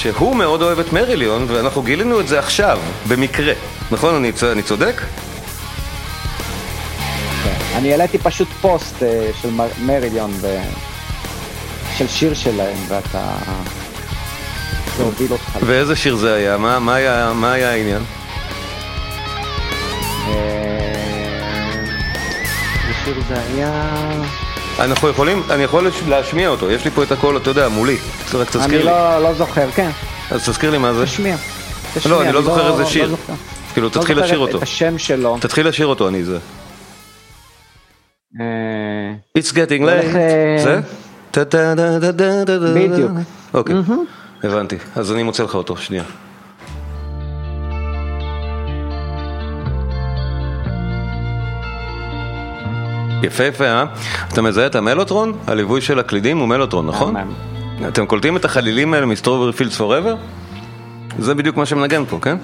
שהוא מאוד אוהב את מריליון, ואנחנו גילינו את זה עכשיו, במקרה. נכון? אני, אני צודק? כן. אני העליתי פשוט פוסט אה, של מריליון, של שיר שלהם, ואתה... זה הוביל אותך. ואיזה שיר זה היה? מה, מה, היה, מה היה העניין? אה, איזה שיר זה היה... אנחנו יכולים, אני יכול להשמיע אותו, יש לי פה את הכל, אתה יודע, מולי. רק תזכיר לי. אני לא, לא זוכר, כן. אז תזכיר לי מה זה. תשמיע. לא, אני לא זוכר איזה לא שיר. כאילו, לא תתחיל לשיר אותו. את השם שלו. תתחיל לשיר אותו, אני זה. אה, It's getting late. זה? בדיוק. אוקיי, הבנתי. אז אני מוצא לך אותו, שנייה. יפה יפה, אה? אתה מזהה את המלוטרון? הליווי של הקלידים הוא מלוטרון, נכון? אתם קולטים את החלילים האלה מסטרובר פילדס פוראבר? זה בדיוק מה שמנגן פה, כן?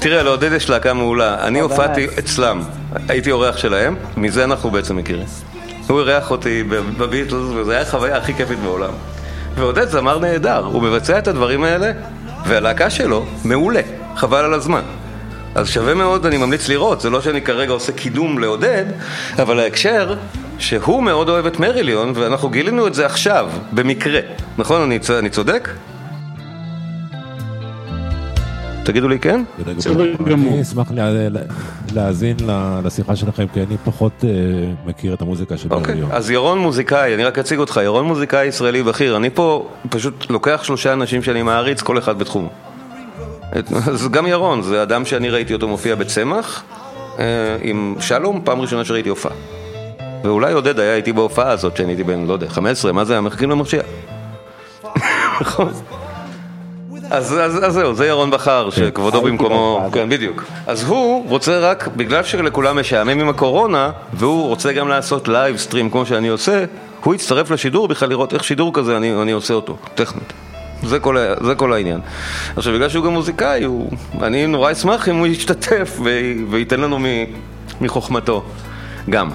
תראה, לעודד יש להקה מעולה. אני הופעתי אצלם, הייתי אורח שלהם, מזה אנחנו בעצם מכירים. הוא אירח אותי בביטלס, וזו הייתה החוויה הכי כיפית בעולם. ועודד זמר נהדר, הוא מבצע את הדברים האלה, והלהקה שלו מעולה, חבל על הזמן. אז שווה מאוד, אני ממליץ לראות, זה לא שאני כרגע עושה קידום לעודד, אבל ההקשר שהוא מאוד אוהב את מריליון, ואנחנו גילינו את זה עכשיו, במקרה. נכון? אני, אני צודק? תגידו לי כן? אני אשמח להאזין לשיחה שלכם, כי אני פחות אה, מכיר את המוזיקה של אוקיי, בריון. אז ירון מוזיקאי, אני רק אציג אותך, ירון מוזיקאי ישראלי בכיר, אני פה פשוט לוקח שלושה אנשים שאני מעריץ, כל אחד בתחומו. אז גם ירון, זה אדם שאני ראיתי אותו מופיע בצמח, אה, עם שלום, פעם ראשונה שראיתי הופעה. ואולי עודד היה איתי בהופעה הזאת, שאני הייתי בן, לא יודע, 15, מה זה היה? מחכים למרשיע. נכון. אז, אז, אז זהו, זה ירון בכר, כן. שכבודו במקומו, כן בדיוק. אז הוא רוצה רק, בגלל שלכולם משעמם עם הקורונה, והוא רוצה גם לעשות live stream כמו שאני עושה, הוא יצטרף לשידור בכלל לראות איך שידור כזה אני, אני עושה אותו, טכנית. זה כל, זה כל העניין. עכשיו, בגלל שהוא גם מוזיקאי, הוא, אני נורא אשמח אם הוא ישתתף וייתן לנו מחוכמתו גם.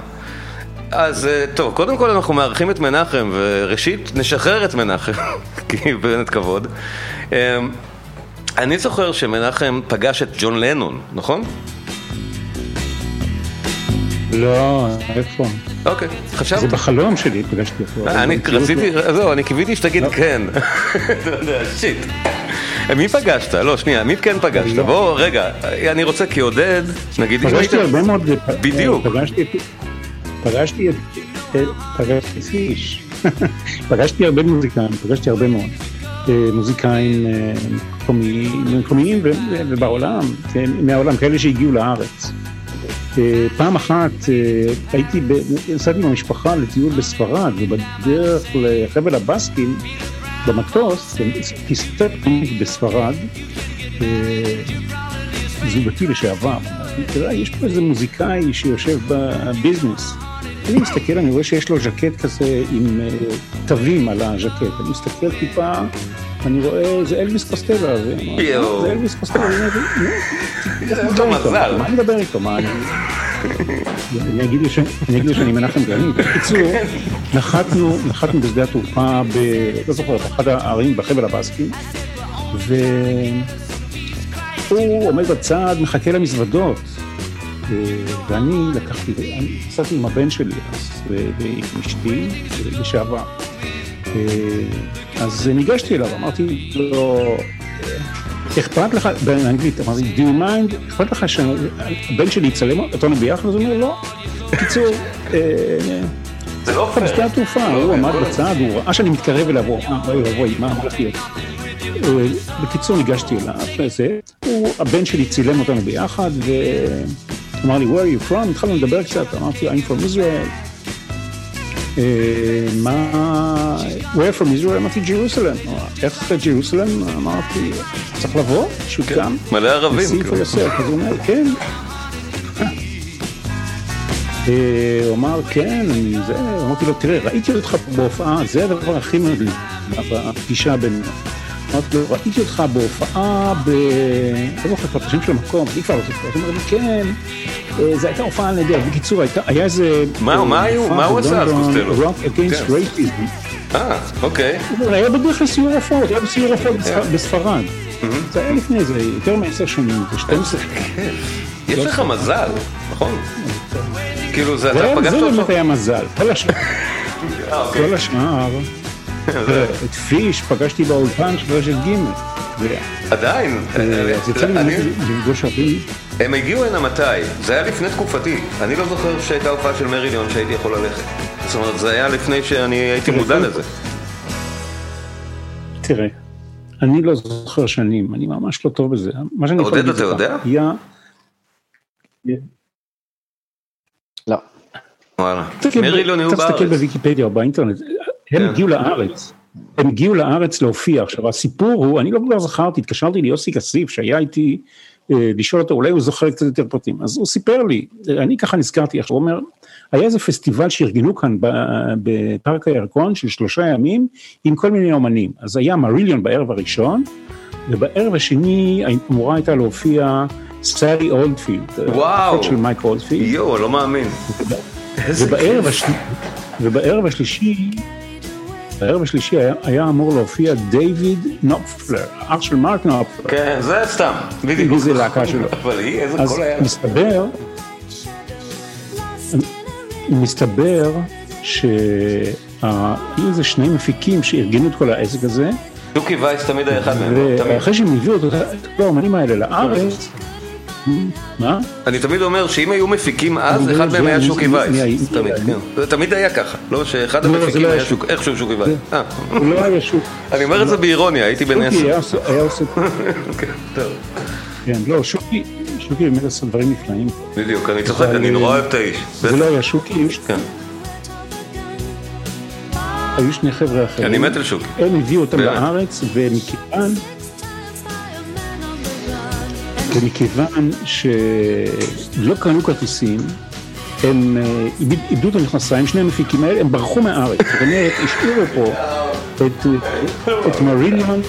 אז אה, טוב, קודם כל אנחנו מארחים את מנחם, וראשית נשחרר את מנחם, כי באמת כבוד. אמ, אני זוכר שמנחם פגש את ג'ון לנון, נכון? לא, איפה? אוקיי, חשבתי. זה בחלום שלי, פגשתי אותו. אני רציתי, זהו, אני קיוויתי שתגיד לא. כן. אתה יודע, שיט. מי פגשת? לא, שנייה, מי כן פגשת? לא. בוא, רגע, אני רוצה כעודד, נגיד... פגשתי הרבה מאוד... בדיוק. פגשתי את... פגשתי פיש. פגשתי הרבה מוזיקאים, פגשתי הרבה מאוד. מוזיקאים מקומיים ובעולם, כן, מהעולם, כאלה שהגיעו לארץ. פעם אחת הייתי, נסעתי עם המשפחה לטיול בספרד, ובדרך לחבל הבסקים, במטוס, טיסת בספרד, זוגתי לשעבר, יש פה איזה מוזיקאי שיושב בביזנס. אני מסתכל, אני רואה שיש לו ז'קט כזה עם תווים על הז'קט. אני מסתכל טיפה, אני רואה, זה אלוויס קוסטלה. זה אלוויס קוסטלה. מה אני מדבר איתו? מה אני... אני אגיד לי שאני מנחם גרעין. בקיצור, נחתנו, נחתנו בשדה התעופה, ב... לא זוכר, באחד הערים בחבל הבאסקים, והוא עומד בצד, מחכה למזוודות. ואני לקחתי, אני נסעתי עם הבן שלי ועם אשתי לשעבר. אז ניגשתי אליו, אמרתי לו, אכפת לך, באנגלית, אמרתי, do you mind, אכפת לך שהבן שלי יצלם אותנו ביחד? אז הוא אומר, לא. בקיצור, זה לא פייר. בשדה התעופה, הוא עמד בצד, הוא ראה שאני מתקרב אליו, הוא אמר, אוי אוי, מה הולך להיות? בקיצור, ניגשתי אליו, הבן שלי צילם אותנו ביחד, אמר לי, where are you from? התחלנו לדבר קצת, אמרתי, I'm from Israel. אה, מה... where from Israel? אמרתי Jerusalem. איך Jerusalem? אמרתי, צריך לבוא, פשוט גם. מלא ערבים. נשיא כאילו. יוסף, אז הוא אומר, כן. אה, הוא אמר, כן, אני זה, אמרתי לו, תראה, ראיתי אותך בהופעה, זה הדבר הכי מדהים בפגישה בין... אמרתי לו, ראיתי אותך בהופעה ב... לא זוכר כבר את השם של המקום, אני כבר לא זוכר, הוא אומר לי, כן, אה, זו הייתה הופעה נהדרת. בקיצור, היה איזה... מה- היו- מה הוא עשה אז, קוסטלו? אגיינסט כן. רייפיזם. אה, אוקיי. היה בדרך כלל סיור הופעות, היה בסיור הופעות בספ- בספרד. זה היה לפני איזה יותר מעשר שנים, זה 12 שנים. יש לך מזל, נכון? כאילו, זה אתה פגשת זה באמת אותו... היה מזל. כל השאר, את פיש פגשתי באולפן של רשת ג'. זה- עדיין. אה, יצא לי לפגוש. הם הגיעו הנה מתי? זה היה לפני תקופתי. אני לא זוכר שהייתה הופעה של מריליון שהייתי יכול ללכת. זאת אומרת, זה היה לפני שאני הייתי מודע לזה. תראה, אני לא זוכר שנים, אני ממש לא טוב בזה. מה שאני יכול עודד, להגיד אתה לך, יודע? היה... לא. וואלה. תסתכל מריליון היו בארץ. בוויקיפדיה או באינטרנט, הם כן. הגיעו לארץ, הם הגיעו לארץ להופיע. עכשיו הסיפור הוא, אני לא כך זכרתי, התקשרתי ליוסי כסיף שהיה איתי אה, לשאול אותו, אולי הוא זוכר קצת יותר פרטים, אז הוא סיפר לי, אני ככה נזכרתי עכשיו, הוא אומר, היה איזה פסטיבל שארגנו כאן בפארק הירקון של שלושה ימים עם כל מיני אומנים, אז היה מריליון בערב הראשון, ובערב השני אמורה הייתה להופיע סאלי אולדפילד, וואו. אחות של מייק אולדפילד. יואו, לא מאמין. ובערב. השל... ובערב השלישי, בערב השלישי היה, היה אמור להופיע דיוויד נופפלר, אח של מרק נופפלר. כן, זה סתם. בדיוק. מי זה להקה שלו? אבל היא, איזה אז קול היה. מסתבר, מסתבר שהיו איזה שני מפיקים שארגנו את כל העסק הזה, דוקי וייס תמיד היה אחד מהם, לא? ואחרי שהם הביאו את כל האומנים האלה לארץ, מה? אני תמיד אומר שאם היו מפיקים אז, אחד לא מהם היה שוקי וייס. תמיד, כן. זה תמיד היה ככה. לא, שאחד לא, זה המפיקים לא היה איכשהו שוקי וייס. אה. הוא לא היה שוק. אני אומר את זה באירוניה, הייתי בן שוקי עשר. עושה- היה עושה, כן. כן, לא, שוקי, שוקי באמת עשה דברים נפלאים. בדיוק, אני צוחק, אני נורא אוהב את האיש. זה לא היה שוקי, היו כן. היו שני חבר'ה אחרים. אני מת על שוקי. הם הביאו אותם. לארץ, ומכיוון... ומכיוון שלא קנו כרטיסים, הם אה, איבד- איבדו את המכנסיים, שני המפיקים האלה, הם ברחו מהארץ. זאת אומרת, השאירו פה את, אה, את מריליון,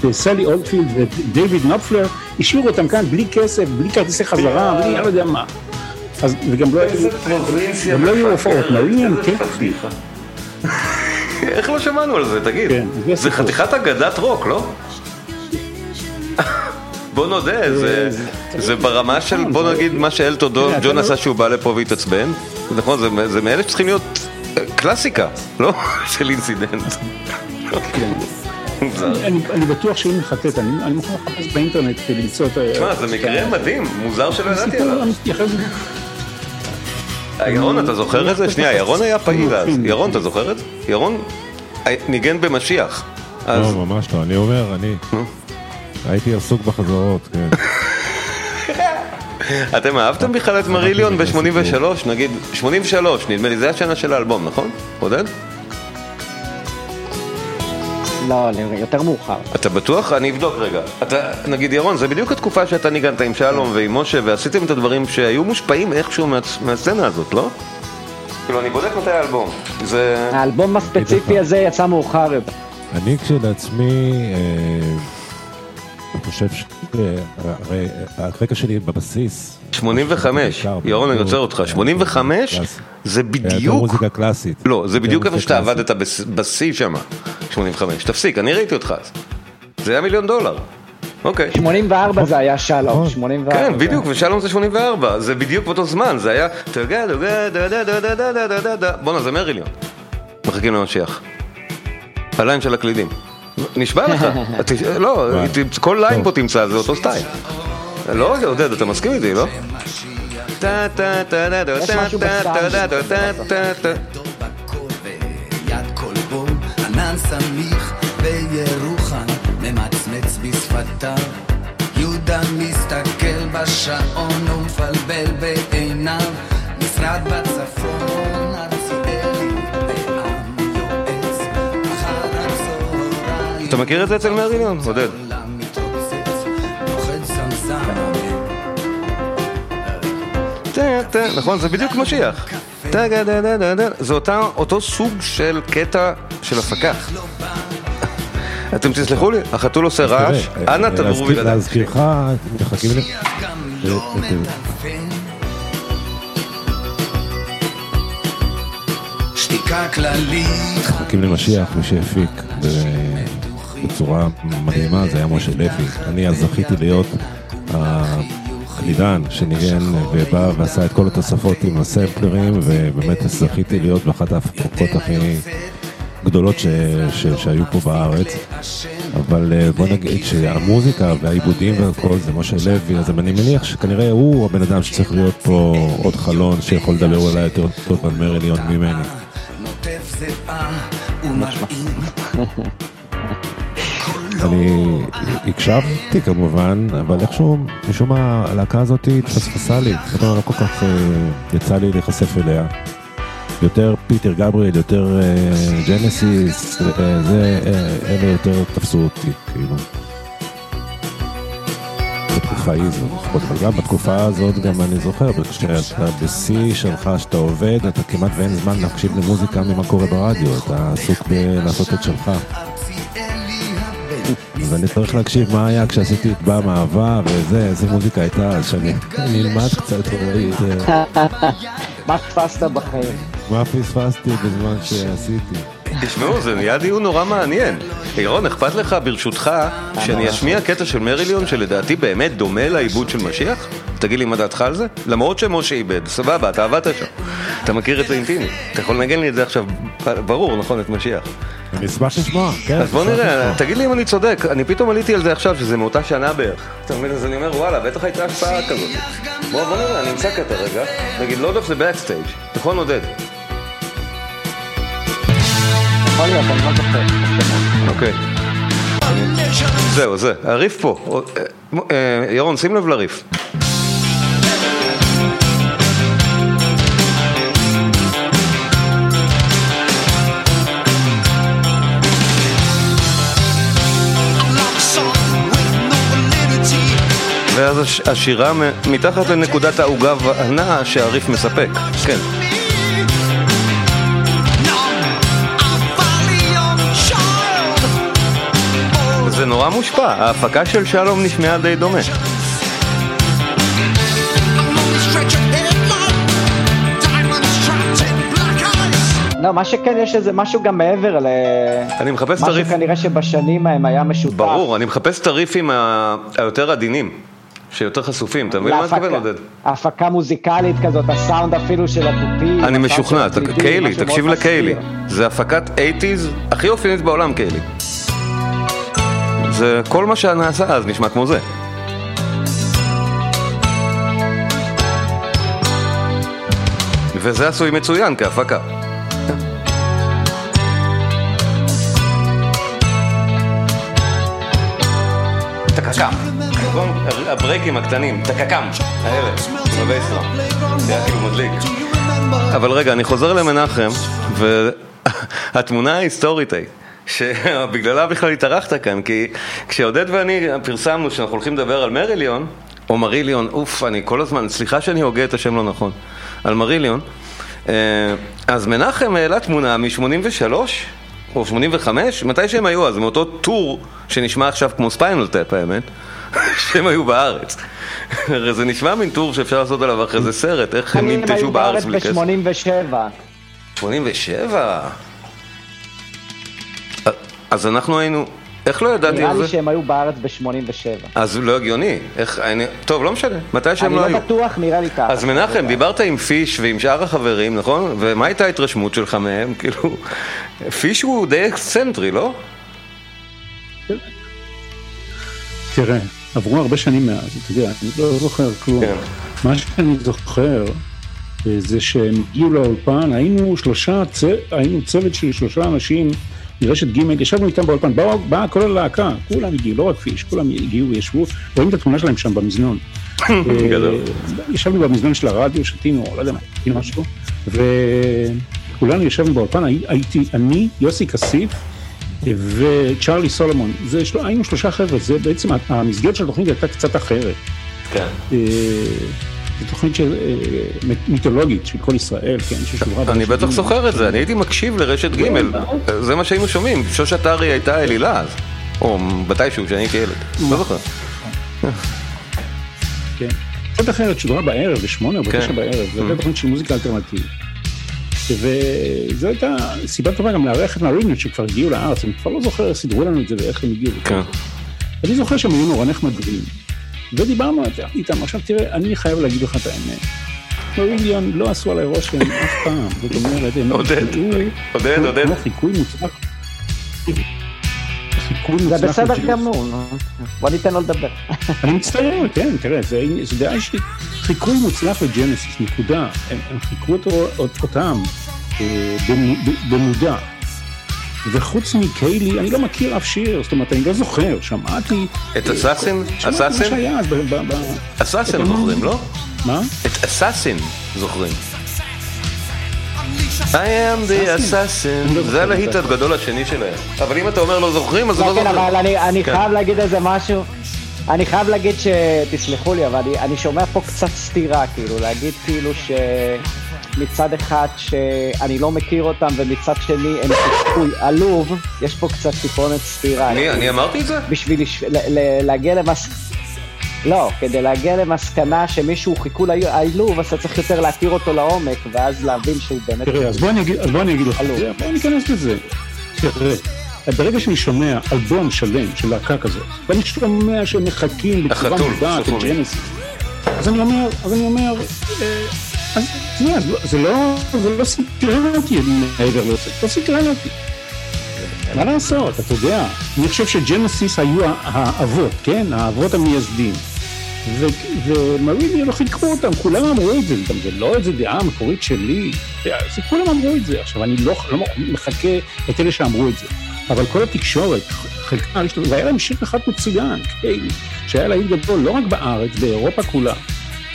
את סלי אולדפילד ואת דיוויד נופלר, השאירו אותם כאן בלי כסף, בלי כרטיסי חזרה, בלי אני לא יודע מה. אז, וגם לא היו... לא היו הופעות. מריליון כן. איך לא שמענו על זה, תגיד? כן, זה. חתיכת אגדת רוק, לא? בוא נודה, זה- זה ברמה של, בוא זה- נגיד מה שאלטון תראה, אתה ג'ון עשה שהוא בא לפה והתעצבן, נכון, זה- זה מאלה שצריכים להיות אה, קלאסיקה, לא? של אינסידנט. כן. אני, אני בטוח שאם נחטט, אני, אני מוכן לחפש באינטרנט כדי למצוא את ה... תשמע, זה מקרה מדהים, מוזר שלא ידעתי עליו. זה... ירון, אתה זוכר את זה? שנייה, ירון היה פעיל אז. ירון, אתה זוכר את זה? ירון אה, ניגן במשיח. לא, ממש לא, אני אומר, אני הייתי עסוק בחזרות, כן. אתם אהבתם בכלל את מריליון ב-83? נגיד, 83, נדמה לי, זה השנה של האלבום, נכון? עודד? לא, יותר מאוחר. אתה בטוח? אני אבדוק רגע. אתה, נגיד ירון, זה בדיוק התקופה שאתה ניגנת עם שלום ועם משה ועשיתם את הדברים שהיו מושפעים איכשהו מה, מהסצנה הזאת, לא? כאילו, אני בודק מתי האלבום. זה... האלבום הספציפי הזה יצא מאוחר יותר. אני כשלעצמי, אה, אני חושב ש... הרי הרקע שלי בבסיס... 85, ירון, אני עוצר אותך, 85 זה בדיוק... זה מוזיקה קלאסית. לא, זה בדיוק איפה שאתה עבדת בשיא שם, 85. תפסיק, אני ראיתי אותך אז. זה היה מיליון דולר. אוקיי. 84 נכון. זה היה שלום, נכון. 84. כן, בדיוק, ושלום זה 84, זה בדיוק באותו זמן, זה היה... בואנה, זה מריליון. מחכים למשיח. הליים של הקלידים. נשבע לך. לא, כל ליין פה תמצא, זה אותו סטייל. לא, עודד, אתה מסכים איתי, לא? טה, טה, טה, טה, טה, טה, טה, טה, טה. בום, ענן סמיך בירוחם, ממצמץ בשפתיו. יהודה מסתכל בשעון ומפלבל בעיניו, משרד בצפון, מכיר את זה אצל מריליון, עודד? נכון, זה בדיוק משיח. זה אותו סוג של קטע של הפקה. אתם תסלחו לי, החתול עושה רעש, תראה, אנא אה, תדברו להזכיר- בלעדיי. להזכירך, מחכים לי. אה, לא אה. מחכים למשיח, מי שהפיק בצורה מדהימה זה היה משה לוי. אני אז זכיתי להיות הקלידן שניגן ובא ועשה את כל התוספות עם הסמפלרים, ובאמת זכיתי להיות באחת ההפקות הכי גדולות ש, ש, שהיו פה בארץ. אבל אה, בוא נגיד שהמוזיקה והעיבודים והכל זה משה לוי, אז אני מניח שכנראה הוא הבן אדם שצריך להיות פה עוד חלון שיכול לדבר אולי יותר טוב על מריליון ממני. נוטף זיעה ומרעים. אני הקשבתי כמובן, אבל איכשהו, משום מה, הלהקה הזאת התפספסה לי. לא, לא כל כך אה, יצא לי להיחשף אליה. יותר פיטר גבריאל, יותר אה, ג'נסיס, אה, זה, אלה יותר תפסו אותי, כאילו. בתקופה ההיא זו, לפחות, אבל גם בתקופה הזאת גם אני זוכר, כשאתה בשיא שלך, שאתה עובד, אתה כמעט ואין זמן להקשיב למוזיקה ממה קורה ברדיו, אתה עסוק בלעשות את שלך. אז אני צריך להקשיב מה היה כשעשיתי את בא מאהבה וזה, איזה מוזיקה הייתה, אז שאני אני אלמד קצת, אולי, אה, מה תפסת בחיים? מה פספסתי בזמן שעשיתי. תשמעו, זה נהיה דיון נורא מעניין. ירון, אכפת לך ברשותך שאני אשמיע קטע של מריליון שלדעתי באמת דומה לעיבוד של משיח? תגיד לי מה דעתך על זה? למרות שמשה איבד, סבבה, אתה עבדת שם. אתה מכיר את זה אינטימי. אתה יכול לנגן לי את זה עכשיו, ברור, נכון, את משיח. אני אשמח לשמוע, כן. אז בוא נראה. תגיד לי אם אני צודק, אני פתאום עליתי על זה עכשיו, שזה מאותה שנה בערך. אתה מבין? אז אני אומר, וואלה, בטח הייתה השפעה כזאת. בוא, בוא נראה, אני אמצא קטע רגע. נגיד, Lords of the Backstage, נכון עודד? יכול להיות, אני לא זוכר. אוקיי. זהו, זה, הריף פה. אה, אה, ירון, שים לב לריף. ואז הש- השירה מתחת לנקודת העוגה והנאה שהריף מספק. כן. נורא מושפע, ההפקה של שלום נשמעה די דומה. לא, מה שכן, יש איזה משהו גם מעבר ל... אני מחפש את משהו הריף, כנראה שבשנים ההם היה משותף. ברור, אני מחפש את הריפים ה- היותר עדינים, שיותר חשופים, אתה מבין מה אני להפקה- מתכוון עודד? הפקה מוזיקלית כזאת, הסאונד אפילו של התופים. אני משוכנע, קיילי, משהו תקשיב לקיילי. זה הפקת 80's הכי אופיינית בעולם קיילי. זה כל מה שנעשה אז נשמע כמו זה. וזה עשוי מצוין כהפקה. טקקם, נכון? הברייקים הקטנים, טקקם, האלה, זה היה כאילו מדליק. אבל רגע, אני חוזר למנחם, והתמונה ההיסטורית היא, שבגללה בכלל התארחת כאן, כי כשעודד ואני פרסמנו שאנחנו הולכים לדבר על מריליון, או מריליון, אוף, אני כל הזמן, סליחה שאני הוגה את השם לא נכון, על מריליון, אה, אז מנחם העלה תמונה מ-83, או 85, מתי שהם היו אז, מאותו tour שנשמע עכשיו כמו Spinal Tap האמת, שהם היו בארץ. הרי זה נשמע מין tour שאפשר לעשות עליו אחרי זה סרט, איך הם הם ננטשו היו בארץ בארץ בלי כסף. ב-87. 87? אז אנחנו היינו... איך לא ידעתי נראה על לי זה? שהם היו בארץ ב-87. אז לא הגיוני. איך... אני... טוב, לא משנה. מתי שהם אני לא לא היו. בטוח, נראה לי ככה. אז מנחם, דיברת עם פיש ועם שאר החברים, נכון? ומה הייתה ההתרשמות שלך מהם? כאילו... פיש הוא די אקסצנטרי, לא? תראה, עברו הרבה שנים מאז, אתה יודע, אני לא זוכר כלום. כן. מה שאני זוכר אה, זה שהם הגיעו לאולפן, היינו שלושה, צ... היינו צוות של שלושה אנשים מרשת ג', ישבנו איתם באולפן, באו, באה כל הלהקה, כולם הגיעו, לא רק פיש, כולם הגיעו וישבו, רואים את התמונה שלהם שם במזנון. אה, ישבנו במזנון של הרדיו, שתינו, לא יודע מה, שתינו משהו, וכולנו ישבנו באולפן, הי- הייתי אני, יוסי כסיף וצ'ארלי סולומון, זה, של... היינו שלושה חבר'ה, זה בעצם, המסגרת של התוכנית הייתה קצת אחרת. כן. זו תוכנית של, אה, מיתולוגית של כל ישראל, כן, ששודרה אני בטח. זוכר את זה, אני הייתי מקשיב לרשת ג', זה מה שהיינו שומעים, שושת ארי הייתה אלילה אז, או מתישהו כשאני הייתי ילד, לא זוכר. כן. קצת אחרת, שודרה בערב, בשמונה או כן. בתשע בערב, זו הייתה תוכנית של מוזיקה אלטרנטיבית. וזו הייתה סיבה טובה גם לארח את מרינות שכבר הגיעו לארץ, אני כבר לא זוכר סידרו לנו את זה ואיך הם הגיעו. כן. אני זוכר שהם היו נורא נחמדים, ודיברנו איתם. עכשיו תראה, אני חייב להגיד לך את האמת. מריליון לא עשו עליי רושם אף פעם, זאת אומרת, הם עודד, עודד, עודד. כמו חיקוי מוצלח. זה בסדר. גמור. בוא ניתן לו לדבר. אני מצטער, כן, תראה, זה, דעה אישית. חיקוי מוצלח לג'נסיס, נקודה. הם, אותו, אותם אה, במודע. וחוץ מקיילי, אני לא מכיר אף שיר, זאת אומרת, אני לא זוכר, שמעתי... את אסאסין? אסאסין? אסאסין זוכרים, לא? מה? את אסאסין זוכרים. I am the assassin, לא זה הלהיט. הגדול השני שלהם. אבל אם אתה אומר לא זוכרים, אז לא, לא כן, אבל זוכרים. אני, כן. חייב להגיד איזה משהו. אני חייב להגיד ש... תסלחו לי, אבל אני, שומע פה קצת סתירה, כאילו, להגיד כאילו שמצד אחד שאני לא מכיר אותם, ומצד שני הם חיקוי עלוב, יש פה קצת טיפונת סתירה. אני אני אמרתי את זה? בשביל לש... ל... ל... להגיע למס... לא, כדי להגיע למסקנה שמישהו חיכו לעלוב, אז אתה צריך יותר להכיר אותו לעומק, ואז להבין שהוא באמת... תראה, אז בוא אני אגיד, אז בוא אני אגיד לך, בוא ניכנס לזה. תראה, ברגע שאני שומע אלבום שלם של להקה כזאת, ואני שומע שהם מחכים בצורה מודעת שחור. לג'נסיס, אז אני אומר, אז אני אומר, אה, אז לא- זה לא, זה לא סקרן אותי מעבר לזה, לא סקרן אותי. מה לעשות, אתה יודע, אני חושב שג'נסיס היו האבות, כן? האבות המייסדים. ו- ומרילי לא חיכו אותם, כולם אמרו את זה, גם זה לא איזה דעה מקורית שלי, זה כולם אמרו את זה. עכשיו, אני לא, לא מחכה את אלה שאמרו את זה, אבל כל התקשורת, חלקה, והיה להם שיר אחד מצוין, קיילי, שהיה להיט גדול לא רק בארץ, באירופה כולה.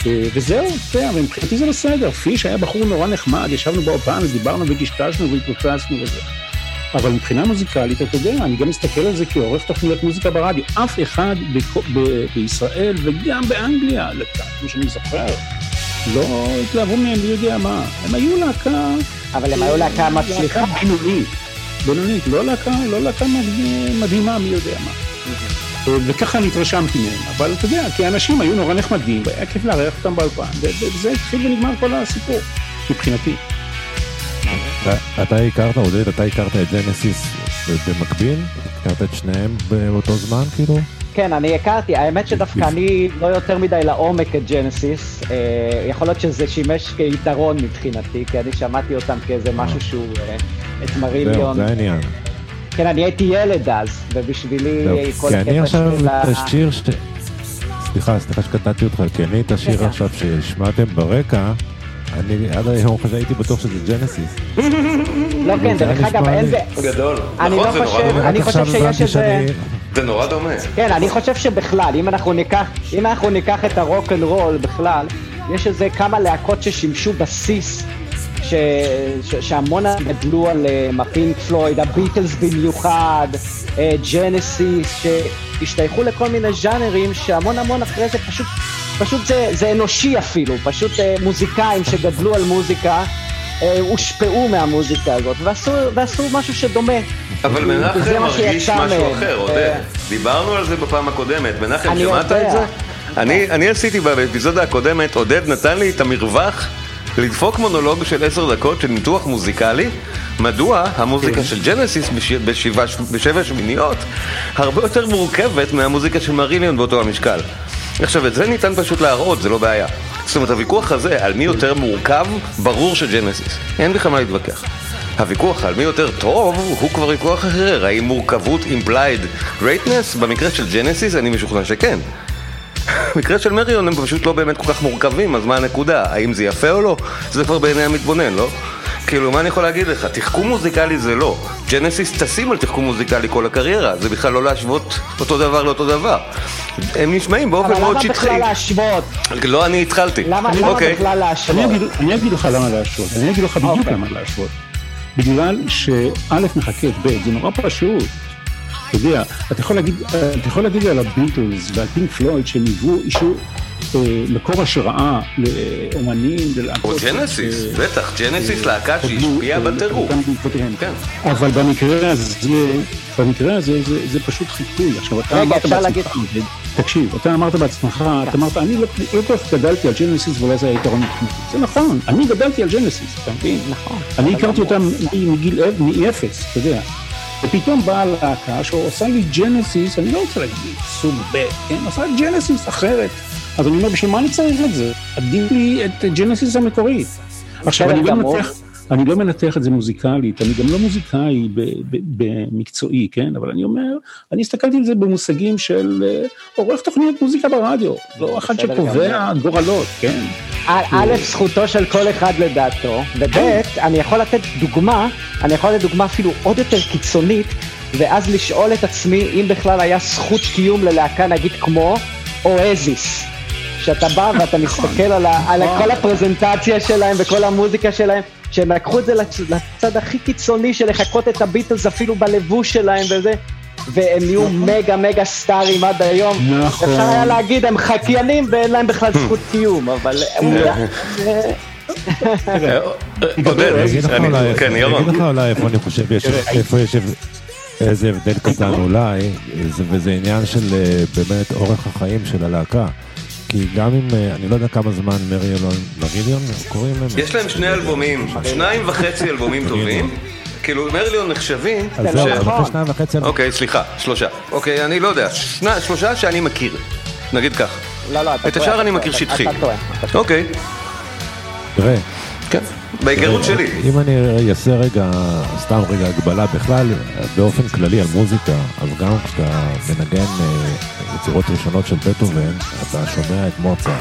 אה, וזהו, ומבחינתי זה בסדר, פיש היה בחור נורא נחמד, ישבנו באופן ודיברנו וקשקשנו והתפוצצנו וזה. אבל מבחינה מוזיקלית, אתה יודע, אני גם מסתכל על זה כעורך תוכניות מוזיקה ברדיו. אף אחד בישראל וגם באנגליה, כמו שאני זוכר, לא התלהבו מהם, מי יודע מה. הם היו להקה... אבל הם היו להקה מצליחה. להקה בינונית. בינונית, לא להקה, לא להקה מד- מדהימה, מי יודע מה. וככה אני התרשמתי מהם, אבל אתה יודע, כי האנשים היו נורא נחמדים, והיה כיף לארח אותם באולפן, ו- וזה התחיל ונגמר כל הסיפור, מבחינתי. אתה- הכרת, עודד, אתה הכרת את ג'נסיס במקביל? הכרת את שניהם באותו זמן, כאילו? כן, אני הכרתי, האמת שדווקא אני לא יותר מדי לעומק את ג'נסיס, אה, יכול להיות שזה שימש כיתרון מבחינתי, כי אני שמעתי אותם כאיזה משהו שהוא, אה, את זהו, מריליון. זה העניין. כן, אני הייתי ילד אז, ובשבילי כל כי אני עכשיו, של את ה... השיר ש... סליחה, סליחה שקטעתי אותך, כי אני את השיר כן. עכשיו שהשמעתם ברקע, אני עד היום חושב- הייתי בטוח שזה ג'נסיס. לא, כן, זה דרך אגב, אין... לי- ב- גדול. אני נכון, לא זה חושב-. אני חושב שיש איזה- שאני- זה נורא דומה. כן, אני חושב שבכלל, אם אנחנו ניקח, אם אנחנו ניקח את הרוק אנד רול בכלל, יש איזה כמה להקות ששימשו בסיס, ש, ש, שהמון גדלו עליהם, הפינק פלויד, הביטלס במיוחד, אה, ג'נסיס, שהשתייכו לכל מיני ז'אנרים שהמון המון אחרי זה פשוט, פשוט זה, זה אנושי אפילו, פשוט אה, מוזיקאים שגדלו על מוזיקה. אה, הושפעו מהמוזיקה הזאת, ועשו, ועשו משהו שדומה. אבל מנחם מרגיש משהו. אחר, אה, עודד. דיברנו על זה בפעם הקודמת. מנחם, שמעת. את זה? אני אני עשיתי באפיזודה הקודמת, עודד נתן לי את המרווח לדפוק מונולוג של עשר דקות של ניתוח מוזיקלי, מדוע המוזיקה של ג'נסיס בש- בשבע- בשבע שמיניות הרבה יותר מורכבת מהמוזיקה של מריליון באותו המשקל. עכשיו, את זה ניתן פשוט להראות, זה לא בעיה. זאת אומרת, הוויכוח הזה על מי יותר מורכב, ברור שג'נסיס. אין בכלל מה להתווכח. הוויכוח על מי יותר טוב הוא כבר ויכוח אחר, האם מורכבות implied greatness? במקרה של ג'נסיס אני משוכנע שכן. במקרה של מריון הם פשוט לא באמת כל כך מורכבים, אז מה הנקודה? האם זה יפה או לא? זה כבר בעיני המתבונן, לא? כאילו, מה אני יכול להגיד לך? תחכום מוזיקלי זה לא. ג'נסיס טסים על תחכום מוזיקלי כל הקריירה, זה בכלל לא להשוות אותו דבר לאותו דבר. הם נשמעים באופן אבל מאוד למה שטחי. בכלל להשוות? לא אני התחלתי. למה למה אוקיי. בכלל להשוות? אני אגיד, אני אגיד לך למה להשוות, אני אגיד לך בדיוק אוקיי. למה להשוות. בגלל שא' מחכה את ב', זה נורא פשוט. אתה יודע, אתה יכול להגיד, אתה יכול להגיד על הביטלס ועל פינק פלויד שהם היוו אישור אה, מקור השראה לאומנים, או ללהקות. ג'נסיס, אה, בטח, ג'נסיס להקה שהשפיעה אה, בטירוף. כן. אבל במקרה הזה, במקרה הזה זה, זה פשוט חיקוי. עכשיו, אתה אמרת בעצמך, תקשיב, אתה אמרת בעצמך, אתה אמרת, אני לא לא כל כך גדלתי על ג'נסיס ואולי זה היתרון מבחינתי. זה נכון, אני גדלתי על ג'נסיס, אתה מבין? נכון. אני הכרתי אותם מגיל אפ- מאפס, אתה יודע. ופתאום באה להקה שעושה לי ג'נסיס, אני לא רוצה להגיד סוג ב', כן? עושה ג'נסיס אחרת. אז אני אומר, בשביל מה אני צריך את זה? עדיף לי את ג'נסיס המקורית. עכשיו, אני לא גמור. אני לא מנתח את זה מוזיקלית, אני גם לא מוזיקאי במקצועי, כן? אבל אני אומר, אני הסתכלתי על זה במושגים של אה, עורך תוכניות מוזיקה ברדיו, לא אחד שקובע גורלות, כן? א', א', זכותו של כל אחד לדעתו, וב', אני יכול לתת דוגמה, אני יכול לתת דוגמה אפילו עוד יותר קיצונית, ואז לשאול את עצמי אם בכלל היה זכות קיום ללהקה נגיד כמו אואזיס. שאתה בא ואתה מסתכל על, ה, על כל הפרזנטציה שלהם וכל המוזיקה שלהם, שהם לקחו את זה לצ- לצד הכי קיצוני של לחקות את הביטלס אפילו בלבוש שלהם וזה, והם נהיו מגה מגה סטארים עד היום. נכון. אפשר היה להגיד הם חקיינים ואין להם בכלל זכות קיום, אבל עובדה, זה- אה, עודד, אני אגיד לך אני- אולי, כן, אני ירון. אגיד לך אולי איפה אני חושב, יש- איפה יש איזה הבדל קטן אולי, זה- וזה עניין של אה, באמת אורך החיים של הלהקה. כי גם אם, אה, אני לא יודע כמה זמן מריליון, מריליון קוראים להם? יש להם שני אלבומים, שניים וחצי אלבומים טובים. כאילו מרליון נחשבים, אז זה זהו, לא נכון. אחרי שניים וחצי... אוקיי, סליחה, שלושה. אוקיי, אני לא יודע, שני- שלושה שאני מכיר. נגיד ככה. לא, לא, אתה את טועה, השאר אתה אני מכיר שטחי. אתה טועה. אוקיי, תראה, כן. בהיכרות תראה, שלי. אם אני אעשה רגע, סתם רגע הגבלה בכלל, באופן כללי על מוזיקה, אז גם כשאתה מנגן אה, יצירות ראשונות של בטהובן, אתה שומע את מוצרט.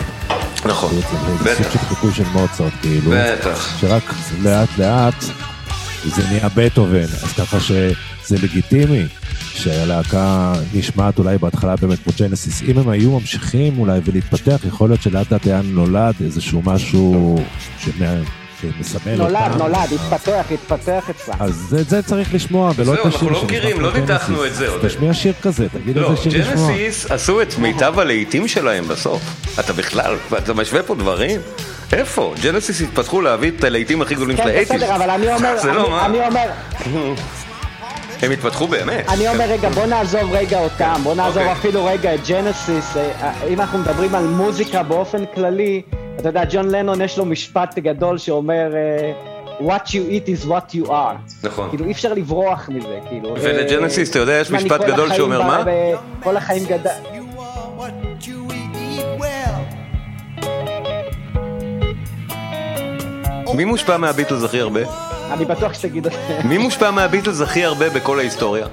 נכון. בעצם זה סוג בטח. של חיקוי של מוצרט, כאילו. בטח. שרק לאט לאט זה נהיה בטהובן, אז ככה שזה לגיטימי שהלהקה נשמעת אולי בהתחלה באמת כמו ג'נסיס. אם הם היו ממשיכים אולי ולהתפתח, יכול להיות שלאט לאט היה נולד איזשהו משהו שמע- שמסמל נולד, אותם. נולד, התפתח, התפתח אצלם. אז את זה צריך לשמוע, ולא זהו, את אנחנו השיר לא שנשמע מכירים, כמו לא ניתחנו ג'נסיס. את זה, אז עודד. תשמיע שיר כזה, תגיד לא, איזה שיר לשמוע. ג'נסיס עשו את מיטב הלהיטים שלהם בסוף. אתה בכלל, אתה משווה פה דברים? איפה? ג'נסיס התפתחו להביא את הלהיטים הכי גדולים של כן, האייטיז. בסדר, אבל אני אומר, לא. אני אומר, הם התפתחו באמת. אני אומר, רגע, בוא נעזוב רגע אותם, בוא נעזוב אוקיי. אפילו רגע את ג'נסיס. אה, אם אנחנו מדברים על מוזיקה באופן כללי, אתה יודע, ג'ון לנון יש לו משפט גדול שאומר, אה, What you eat is what you are. נכון. כאילו, אי אפשר לברוח מזה, כאילו. ולג'נסיס, אתה יודע, יש משפט גדול שאומר מה? כל החיים גדל... מי מושפע מהביטלס הכי הרבה? אני בטוח שתגיד את זה. מי מושפע מהביטלס הכי הרבה בכל ההיסטוריה?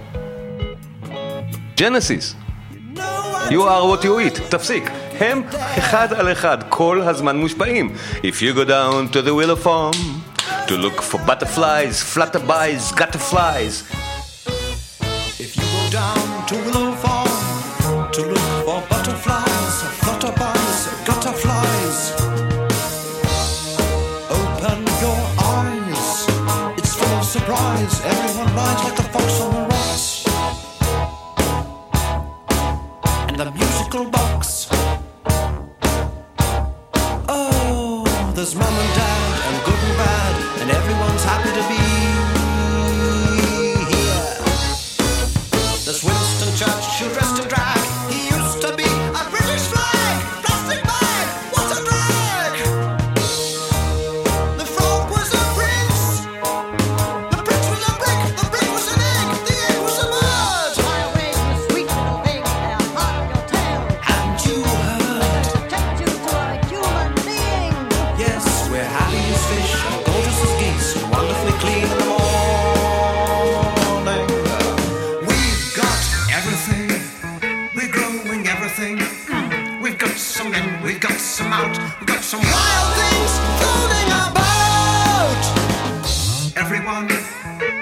ג'נסיס. You are what you eat, תפסיק. הם אחד על אחד כל הזמן מושפעים. If you go down to the willow farm to look for butterflies, flutterbys, gutterflies. If you go down to Willow Farm to look for butterflies, flutterbys, gutterflies, open your eyes. It's full of surprise. Everyone got some in, we've got some out. We've got some wild things floating about. Everyone,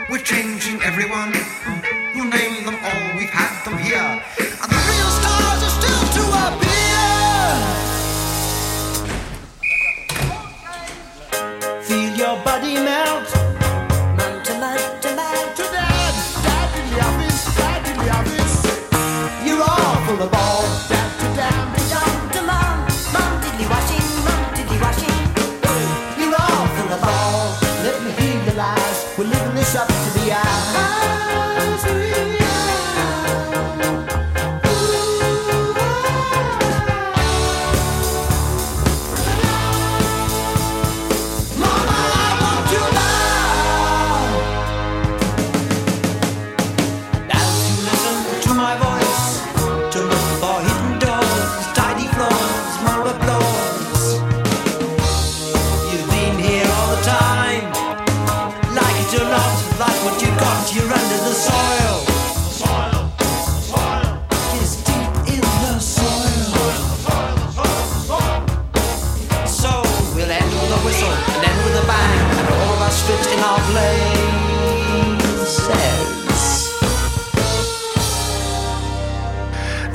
we're changing everyone. You name them all, we've had them here. And the real stars are still to appear. Feel your body melt.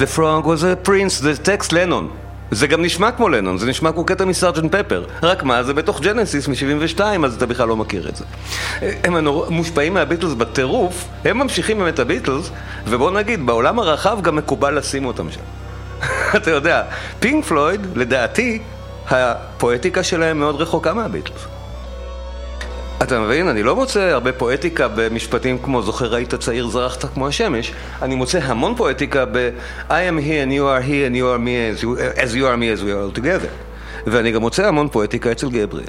The Frog was a prince, זה טקסט לנון. זה גם נשמע כמו לנון, זה נשמע כמו קטע מסארג'נט פפר. רק מה, זה בתוך ג'נסיס מ-72, אז אתה בכלל לא מכיר את זה. הם הנור... מושפעים מהביטלס בטירוף, הם ממשיכים באמת הביטלס, ובוא נגיד, בעולם הרחב גם מקובל לשים אותם שם. אתה יודע, פינק פלויד, לדעתי, הפואטיקה שלהם מאוד רחוקה מהביטלס. אתה מבין? אני לא מוצא הרבה פואטיקה במשפטים כמו זוכר היית צעיר זרחת כמו השמש אני מוצא המון פואטיקה ב I am he and you are he and you are me as you, as you are me as we are all together ואני גם מוצא המון פואטיקה אצל גבריאל.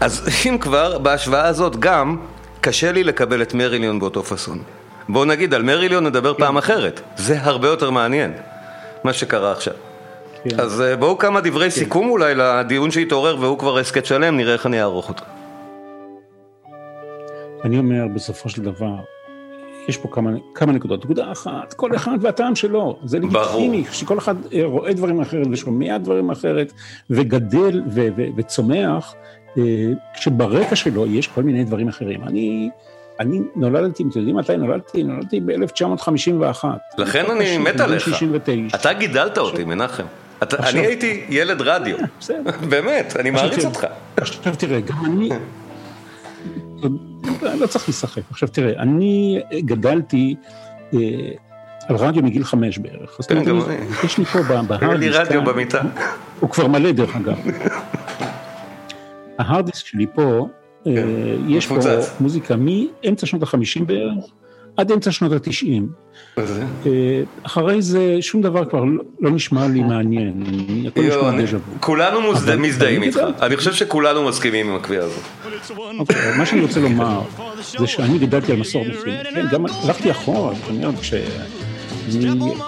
אז אם כבר, בהשוואה הזאת גם קשה לי לקבל את מריליון באותו פאסון. בואו נגיד, על מריליון נדבר פעם אחרת. זה הרבה יותר מעניין מה שקרה עכשיו. כן. אז אה, בואו כמה דברי סיכום אולי לדיון שהתעורר והוא כבר הסכת שלם, נראה איך אני אערוך אותו אני אומר, בסופו של דבר, יש פה כמה, כמה נקודות. נקודה אחת, כל אחד והטעם שלו. זה לגיטימי, שכל אחד אה, רואה דברים אחרת ושומע דברים אחרת, וגדל ו- ו- וצומח, אה, כשברקע שלו יש כל מיני דברים אחרים. אני, אני נולדתי, אתם יודעים מתי נולדתי? נולדתי ב-1951. לכן אני מת עליך. 69. אתה גידלת אותי, מנחם. אתה- עכשיו- אני הייתי ילד רדיו. בסדר. באמת, אני מעריץ אותך. עכשיו תראה, גם אני... לא צריך לשחק. עכשיו תראה, אני גדלתי אה, על רדיו מגיל חמש בערך. אז כן, גם אני. יש לי פה ב- היה לי רדיו במיטה. הוא כבר מלא דרך אגב. ההרדיסק שלי פה, אה, יש פה כן. מוזיקה מאמצע שנות החמישים בערך עד אמצע שנות התשעים. אה, אחרי זה שום דבר כבר לא- לא נשמע לי מעניין, הכל יואו, נשמע אני- דז'ה וו. כולנו מזדהים איתך. אני חושב שכולנו מסכימים עם הקביעה הזאת. אוקיי, מה שאני רוצה לומר, זה שאני גדלתי על מסורת מסוימת, כן, גם הלכתי אחורה,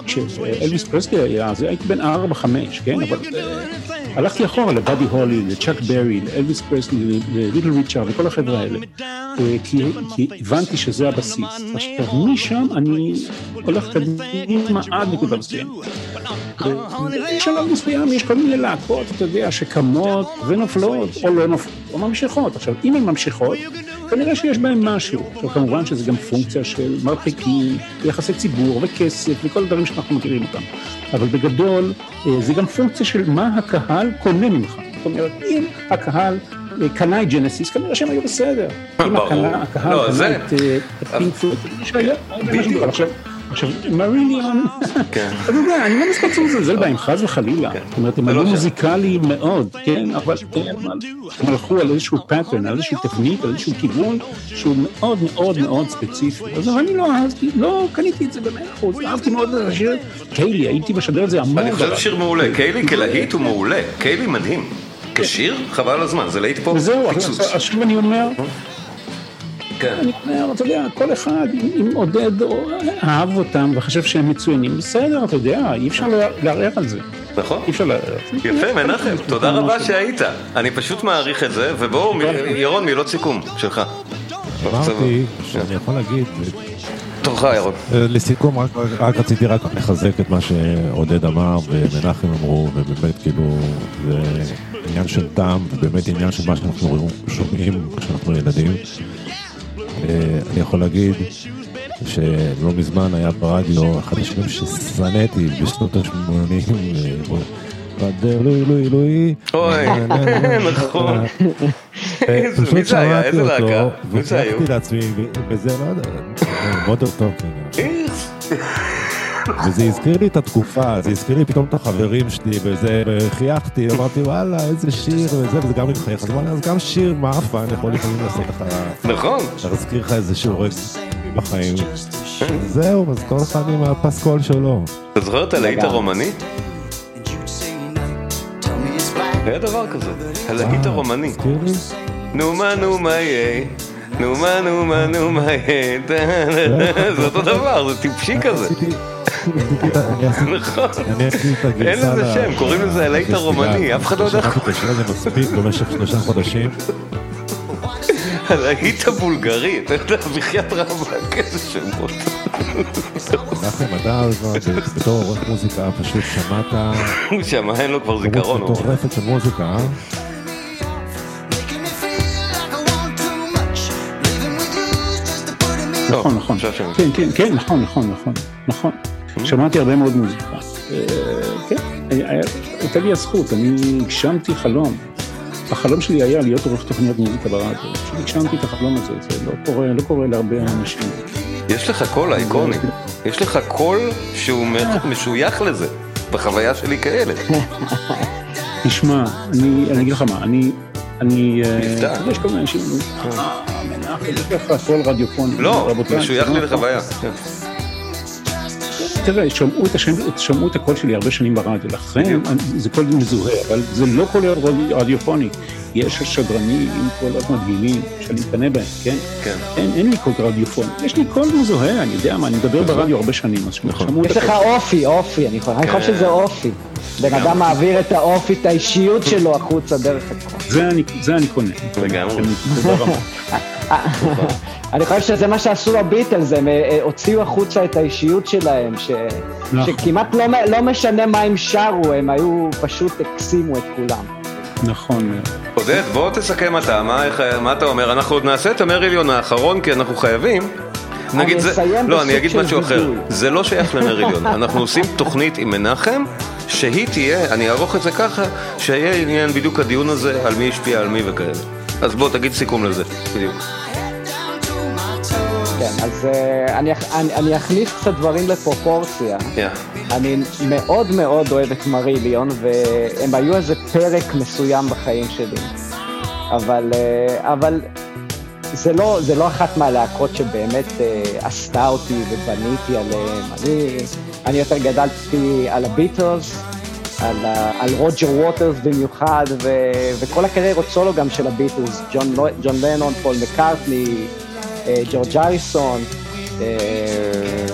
כשאלוויס פרסקי היה, הייתי בן ארבע, חמש, כן, אבל אה, הלכתי אחורה לבאדי הולי, לצ'אק ברי, לאלוויס פרסקי, לליטל ריצ'ארד, לכל החבר'ה האלה, אה, כי, כי הבנתי שזה הבסיס. עכשיו, משם אני הולך קדימה עד נקודה מסוימת. בשלב מסוים יש כל מיני להקות, אתה יודע, שקמות ונופלות, או לא נופלות, או ממשיכות. עכשיו, אם הן ממשיכות, כנראה שיש בהן משהו. עכשיו, כמובן שזה גם פונקציה של מרחיקים, יחסי ציבור וכסף וכל הדברים שאנחנו מכירים אותם. אבל בגדול, אה, זה גם פונקציה של מה הקהל קונה ממך. זאת אומרת, אם הקהל אה, קנה את ג'נסיס, כנראה שהם היו בסדר. אם. הקהל לא, זה- קנה את אה, את פינק פלויד, עכשיו, עכשיו, מריליון, כן. אתה יודע, אני לא מספיק לזלזל בהם, חס וחלילה. זאת אומרת, הם לא היו שם. מוזיקליים מאוד, כן, אבל הם הלכו על איזשהו pattern, על איזשהו תבנית, על איזשהו כיוון שהוא מאוד מאוד מאוד ספציפי. אז אני לא אהבתי, לא קניתי את זה במאה אחוז, אהבתי מאוד את השיר קיילי, הייתי משדר את זה המון. אני חושב שיר מעולה. קיילי כלהיט הוא מעולה. קיילי מדהים. כשיר? חבל על הזמן, זה להיט פה וזהו, עכשיו אני אומר, כן. אני אומר, אתה יודע, כל אחד, אם- עודד או אהב אותם וחשב שהם מצוינים, בסדר, אתה יודע, אי אפשר לערער על זה. נכון. אי אפשר לערער. על זה. יפה, מנחם, תודה משהו. רבה שהיית. אני פשוט מעריך את זה, ובואו, ירון, מילות סיכום שלך. אמרתי שאני יכול להגיד, תורך, ירון. אה, לסיכום, רק, רק רציתי רק לחזק את מה שעודד אמר ומנחם אמרו, ובאמת כאילו זה עניין של טעם, ובאמת עניין של מה שאנחנו שומעים כשאנחנו ילדים. אה, אני יכול להגיד שלא מזמן היה ברדיו אחד השירים ששנאתי בשנות ה-80, Brother Louie Louie Louie. אוי, נכון. מי זה היה? איזה להקה? מי זה היו? לעצמי, וזה לא יודע, Modern Talking. וזה הזכיר לי את התקופה, זה הזכיר לי פתאום את החברים שלי, וזה, וחייכתי, אמרתי, וואלה, איזה שיר, וזה, וזה גם מתחייך. אז אמרתי, אז גם שיר מאפן יכול לפעמים לעשות לך, נכון. להזכיר לך איזה שיעורי בחיים. זהו, אז כל אחד עם הפסקול שלו. אתה זוכר את הלהיט. הרומני? היה דבר כזה, הלהיט הרומני. הזכיר לי? נו מה נו מה יהיה, נו מה נו מה נו מה יהיה, זה אותו דבר, זה טיפשי כזה. נכון. אין לזה שם, קוראים לזה הלהיט לפסטיגל. הרומני, אף אחד לא יודע איך שמעתי את השיר הזה מספיק במשך שלושה חודשים. הלהיט הבולגרי, אתה יודע, בחייאת רבאק, איזה שמות. מנחם, אתה ב- בתור עורך מוזיקה פשוט שמעת הוא שמע, אין לו כבר זיכרון. כמות הוא. מטורפת של מוזיקה, אה? נכון, נכון. עכשיו שמעתי. כן, כן, כן, נכון, נכון, נכון, נכון. שמעתי הרבה מאוד מוזיקה. אה, כן, הייתה לי הזכות, אני הגשמתי חלום. החלום שלי היה להיות עורך תוכניות מוזיקה ברדיו. פשוט הגשמתי את החלום הזה, זה לא קורה, לא קורה להרבה אנשים. יש לך קול אייקוני, יש לך קול שהוא מ- משוייך לזה, בחוויה שלי כילד. תשמע, אני אני אגיד לך מה, אני... אני... אה, יודע, יש כל מיני אנשים, אה, מנחם, יש לך קול רדיופוני. לא, משוייך לי. לחוויה. כן. תראה, שמעו את, השם, שמעו את הקול שלי הרבה שנים ברדיו, לכן זה קול מזוהה, אבל זה לא קול רדיו- רדיופוני. יש שדרנים עם קולות מדהימים, שאני מקנא בהם, כן? כן. אין, אין לי קול רדיופוני, יש לי קול מזוהה, אני יודע מה, אני מדבר ברדיו הרבה שנים, אז שמעו את יש לך הקול. אופי, אופי, אני חושב אני חושב כן. שזה אופי. בן אדם מעביר את האופי, את האישיות שלו החוצה דרך הקול. זה אני, זה אני קונה. לגמרי. רבה. אני חושב שזה מה שעשו הביטלס, הם אה, אה, הוציאו החוצה את האישיות שלהם, ש... נכון. שכמעט לא, לא משנה מה הם שרו, הם היו פשוט הקסימו את כולם. נכון מאוד. עודד, בוא תסכם אתה, מה, איך, מה אתה אומר? אנחנו עוד נעשה את המריליון האחרון כי אנחנו חייבים. נגיד זה, אסיים לא, אני בסוג אגיד של משהו אחר. זה לא שייך למריליון, אנחנו עושים תוכנית עם מנחם, שהיא תהיה, אני אערוך את זה ככה, שיהיה עניין בדיוק הדיון הזה, על מי השפיע על מי וכאלה. אז בוא תגיד סיכום לזה, בדיוק. אז אה, אני, אני, אני אכניס קצת דברים לפרופורציה. יא. אני מאוד מאוד אוהב את מריליון, והם היו איזה פרק מסוים בחיים שלי. אבל, אה, אבל זה לא, זה לא אחת מהלהקות שבאמת אה, עשתה אותי ובניתי עליהם. אני, אני יותר גדלתי על הביטלס, על, ה- על רוג'ר ווטרס במיוחד, ו, וכל הקריירות סולו גם של הביטלס, ג'ון, ג'ון לנון, פול מקארטני, ג'ורג' הריסון. אה,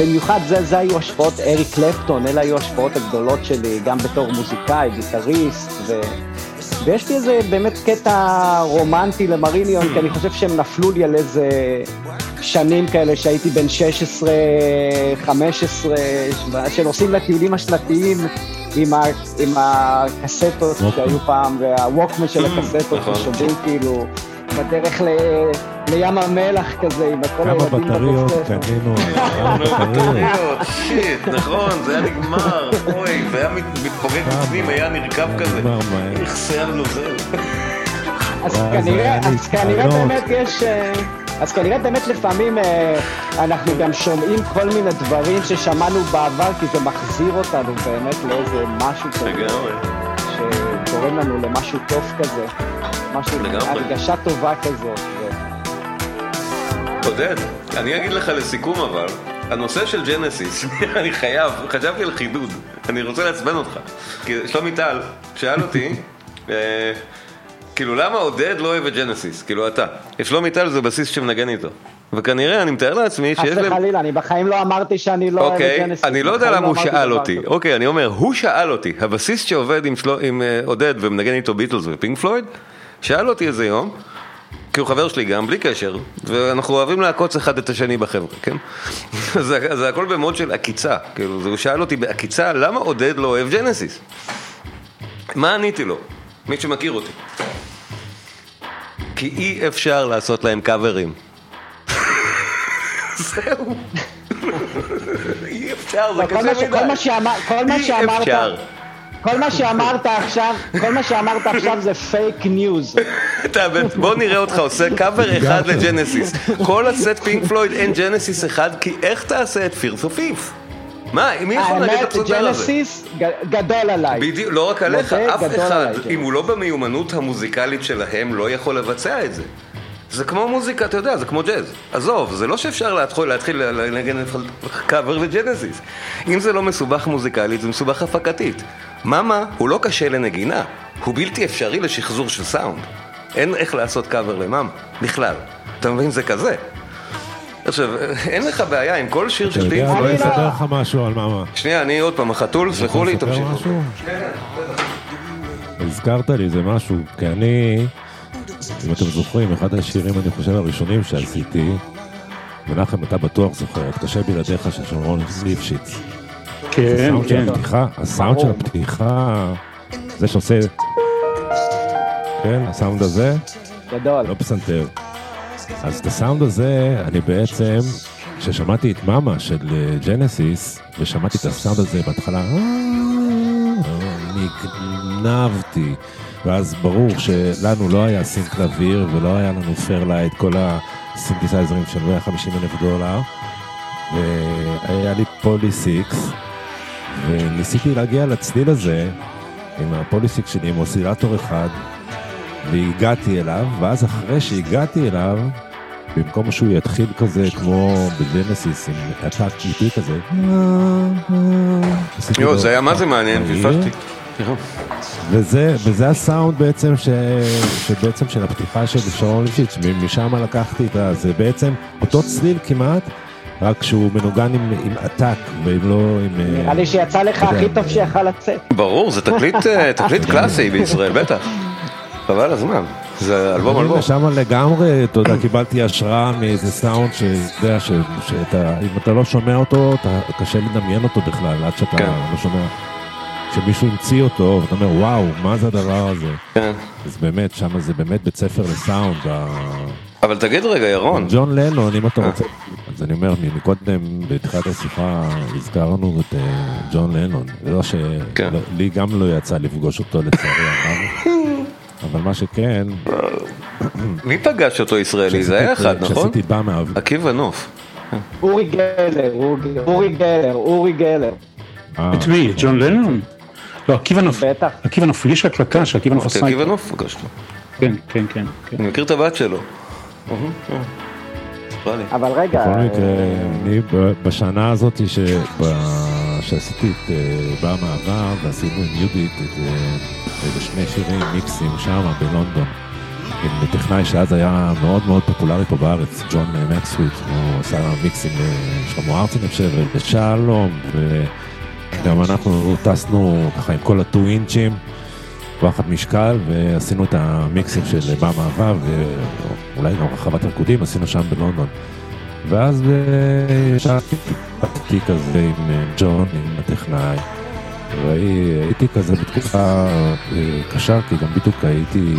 במיוחד זה, זה היו השפעות, אריק קלפטון, אלה היו השפעות הגדולות שלי, גם בתור מוזיקאי, גיטריסט, ו... ויש לי איזה באמת קטע רומנטי למריליון, כי אני חושב שהם נפלו לי על איזה שנים כאלה שהייתי בן 16, 15, שנוסעים לטיולים השנתיים עם, ה... עם הקסטות שהיו פעם, והווקמן של הקסטות, נכון. ששומעים כאילו בדרך ל... לים המלח כזה, עם כל כמה הילדים בטריות בבית ספר. קנינו, כמה בטריות. שיט, נכון, זה היה נגמר, אוי, זה היה מת- מתפוגג בפנים, היה נרקב כזה. נגמר מהר. איך לו זהו. אז כנראה. באמת יש... אה, אז כנראה באמת לפעמים אה, אנחנו גם שומעים כל מיני דברים ששמענו בעבר, כי זה מחזיר אותנו באמת לאיזה משהו כזה, לגמרי. שגורם לנו למשהו טוב כזה, משהו. הרגשה טובה כזאת. ו- עודד, אני אגיד לך לסיכום אבל, הנושא של ג'נסיס, אני חייב, חשבתי על חידוד, אני רוצה לעצבן אותך. כי שלומי טל שאל אותי, אה, כאילו למה עודד לא אוהב את ג'נסיס? כאילו אתה. שלומי טל זה בסיסט שמנגן איתו. וכנראה, אני מתאר לעצמי חס שיש להם... וחלילה, אני בחיים לא אמרתי שאני לא אוהב את אוקיי, ג'נסיס. אני לא יודע למה הוא אמרתי שאל אותי. אוקיי, אני אומר, הוא שאל אותי, הבסיסט שעובד עם אה, עודד ומנגן איתו ביטלס ופינק פלויד, שאל אותי איזה יום, כי הוא חבר שלי גם, בלי קשר, ואנחנו אוהבים לעקוץ אחד את השני בחבר'ה, כן? זה, זה הכל במוד של עקיצה, כאילו, זה- הוא שאל אותי בעקיצה, למה עודד לא אוהב ג'נסיס? מה עניתי לו? מי שמכיר אותי. כי אי אפשר לעשות להם קאברים. זהו. אי אפשר, זה כל קשה מדי. כל מה שאמר- כל מה אי שאמרת- אפשר. כל מה שאמרת עכשיו, כל מה שאמרת עכשיו זה fake news. אתה- בוא נראה אותך עושה קאבר אחד לג'נסיס. כל הסט פינק פלויד אין ג'נסיס אחד, כי איך תעשה את Firth of Fifth? מה, מי יכול להגיד את האמת, הפסנתר הזה? ג'נסיס ג- גדול עליי. בדיוק, לא רק עליך, אף אחד, כן. אם הוא לא במיומנות המוזיקלית שלהם, לא יכול לבצע את זה. זה כמו מוזיקה, אתה יודע, זה כמו ג'אז. עזוב, זה לא שאפשר להתחיל, להתחיל לנגן קאבר לג'נסיס. אם זה לא מסובך מוזיקלית, זה מסובך הפקתית. מאמה הוא לא קשה לנגינה, הוא בלתי אפשרי לשחזור של סאונד. אין איך לעשות קאבר למאמה, בכלל. אתה מבין? זה כזה. עכשיו, אין לך בעיה עם כל שיר אתה של יודע, פינק אני פלויד. אספר לך משהו על מאמה. שנייה, אני עוד פעם, החתול, סלחו לי, תמשיכו. הזכרת לי איזה משהו, כי אני, אם אתם זוכרים, אחד השירים, אני חושב, הראשונים שעשיתי, מנחם, אתה בטוח זוכר, את קשה בלעדיך של שרון ליפשיץ. כן, כן. הפתיחה, הסאונד של הפתיחה, זה שעושה, כן, הסאונד הזה, גדול. לא פסנתר. אז את הסאונד הזה, אני בעצם, כששמעתי את מאמה של אה, ג'נסיס, ושמעתי את הסאונד הזה בהתחלה, אה, נגנבתי. ואז ברור שלנו לא היה סינקלאוויר, ולא היה לנו פיירלייט, כל הסינתסייזרים של 150 אלף דולר, והיה לי פולי סיקס, וניסיתי להגיע לצליל הזה עם הפולי סיקס שלי, עם oscillator אחד, והגעתי אליו, ואז אחרי שהגעתי אליו, במקום שהוא יתחיל כזה כמו בג'נסיס עם attack איטי כזה, יואו, זה היה מה זה מעניין, פסססתי. וזה, וזה הסאונד בעצם, ש, שבעצם של הפתיחה של שרון ליפשיץ, משם לקחתי את ה... זה בעצם אותו צליל כמעט, רק שהוא מנוגן עם, עם עתק, ואם לא עם... אה, נראה לי שיצא לך הכי טוב שיכל לצאת. ברור, זה תקליט, אה, תקליט קלאסי בישראל, בטח. חבל הזמן. זה אלבום אני אלבום. שם לגמרי, אתה יודע, קיבלתי השראה מאיזה סאונד שאתה יודע, ש- שאתה, אם אתה לא שומע אותו, אתה, קשה לדמיין אותו בכלל, עד שאתה כן. לא שומע. כשמישהו המציא אותו, ואתה אומר, וואו, מה זה הדבר הזה? כן. אז באמת, שם זה באמת בית ספר לסאונד. אבל תגיד רגע, ירון, ג'ון לנון, אם אתה. רוצה, אז אני אומר, מקודם, בתחילת השיחה, הזכרנו את אה, ג'ון לנון. זה לא ש... כן. לא- לי גם לא יצא לפגוש אותו לצערי הרב. אבל מה שכן, מי פגש אותו ישראלי? זה היה אחד, נכון? כשעשיתי בא מהאוויר. עקיבא נוף. אורי גלר, אורי- אורי גלר, אורי גלר. אה, את מי? את ג'ון לנון? לא, עקיבא נוף. בטח. עקיבא נוף, יש הקלטה שעקיבא נוף אמרתי עשה. עקיבא איתו. נוף פגשתי. כן, כן, כן. אני מכיר את הבת שלו. אבל רגע, בכל מקרה, אה, אני בשנה הזאת שעשיתי את אה, בא מעבר ועשינו עם יהודית את אה, איזה שני שירים מיקסים שם בלונדון עם טכנאי שאז היה מאוד מאוד פופולרי פה בארץ, ג'ון מקסוויט, הוא עשה מיקסים לשלמה ארצי אני חושב, ושלום, וגם אנחנו טסנו ככה עם כל הטו אינצ'ים. וואחד משקל, ועשינו את המיקסים של בא מעבר, ואולי גם רחבת ריקודים עשינו שם בלונדון. ואז אה, ישבתי כזה עם אה, ג'ון, עם הטכנאי, והייתי כזה בתקופה אה, קשה, כי גם בדיוק הייתי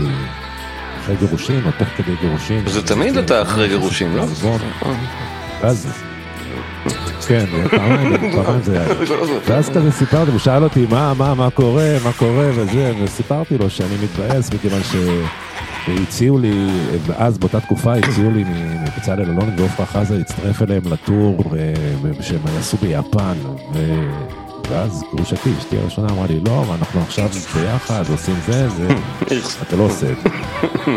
אחרי גירושים, או תוך כדי גירושים. זה תמיד אתה אחרי גירושים, לא? ואז, כן, פעמיים, פעמיים זה היה. ואז כזה סיפרתי, הוא שאל אותי מה, מה, מה קורה, מה קורה וזה, וסיפרתי לו שאני מתבאס מכיוון שהציעו לי, ואז באותה תקופה הציעו לי מבצלאל אלון ועופרה חזה להצטרף אליהם לטור שהם עשו ביפן. ואז גרושתי, אשתי הראשונה אמרה לי, לא, אנחנו עכשיו ביחד עושים זה, זה, אתה לא עושה את זה.